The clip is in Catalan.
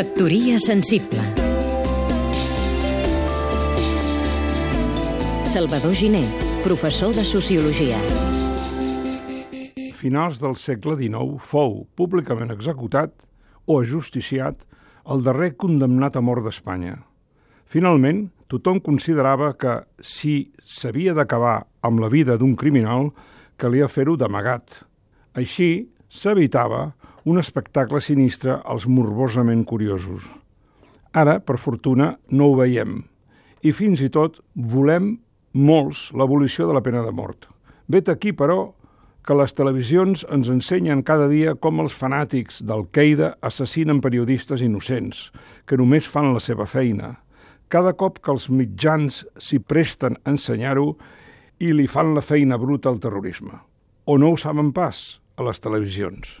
Factoria sensible Salvador Giné, professor de Sociologia finals del segle XIX fou públicament executat o ajusticiat el darrer condemnat a mort d'Espanya. Finalment, tothom considerava que si s'havia d'acabar amb la vida d'un criminal, calia fer-ho d'amagat. Així, s'evitava un espectacle sinistre als morbosament curiosos. Ara, per fortuna, no ho veiem. I fins i tot volem molts l'abolició de la pena de mort. Vet aquí, però, que les televisions ens ensenyen cada dia com els fanàtics d'Al-Qaeda assassinen periodistes innocents, que només fan la seva feina. Cada cop que els mitjans s'hi presten a ensenyar-ho i li fan la feina bruta al terrorisme. O no ho saben pas a les televisions.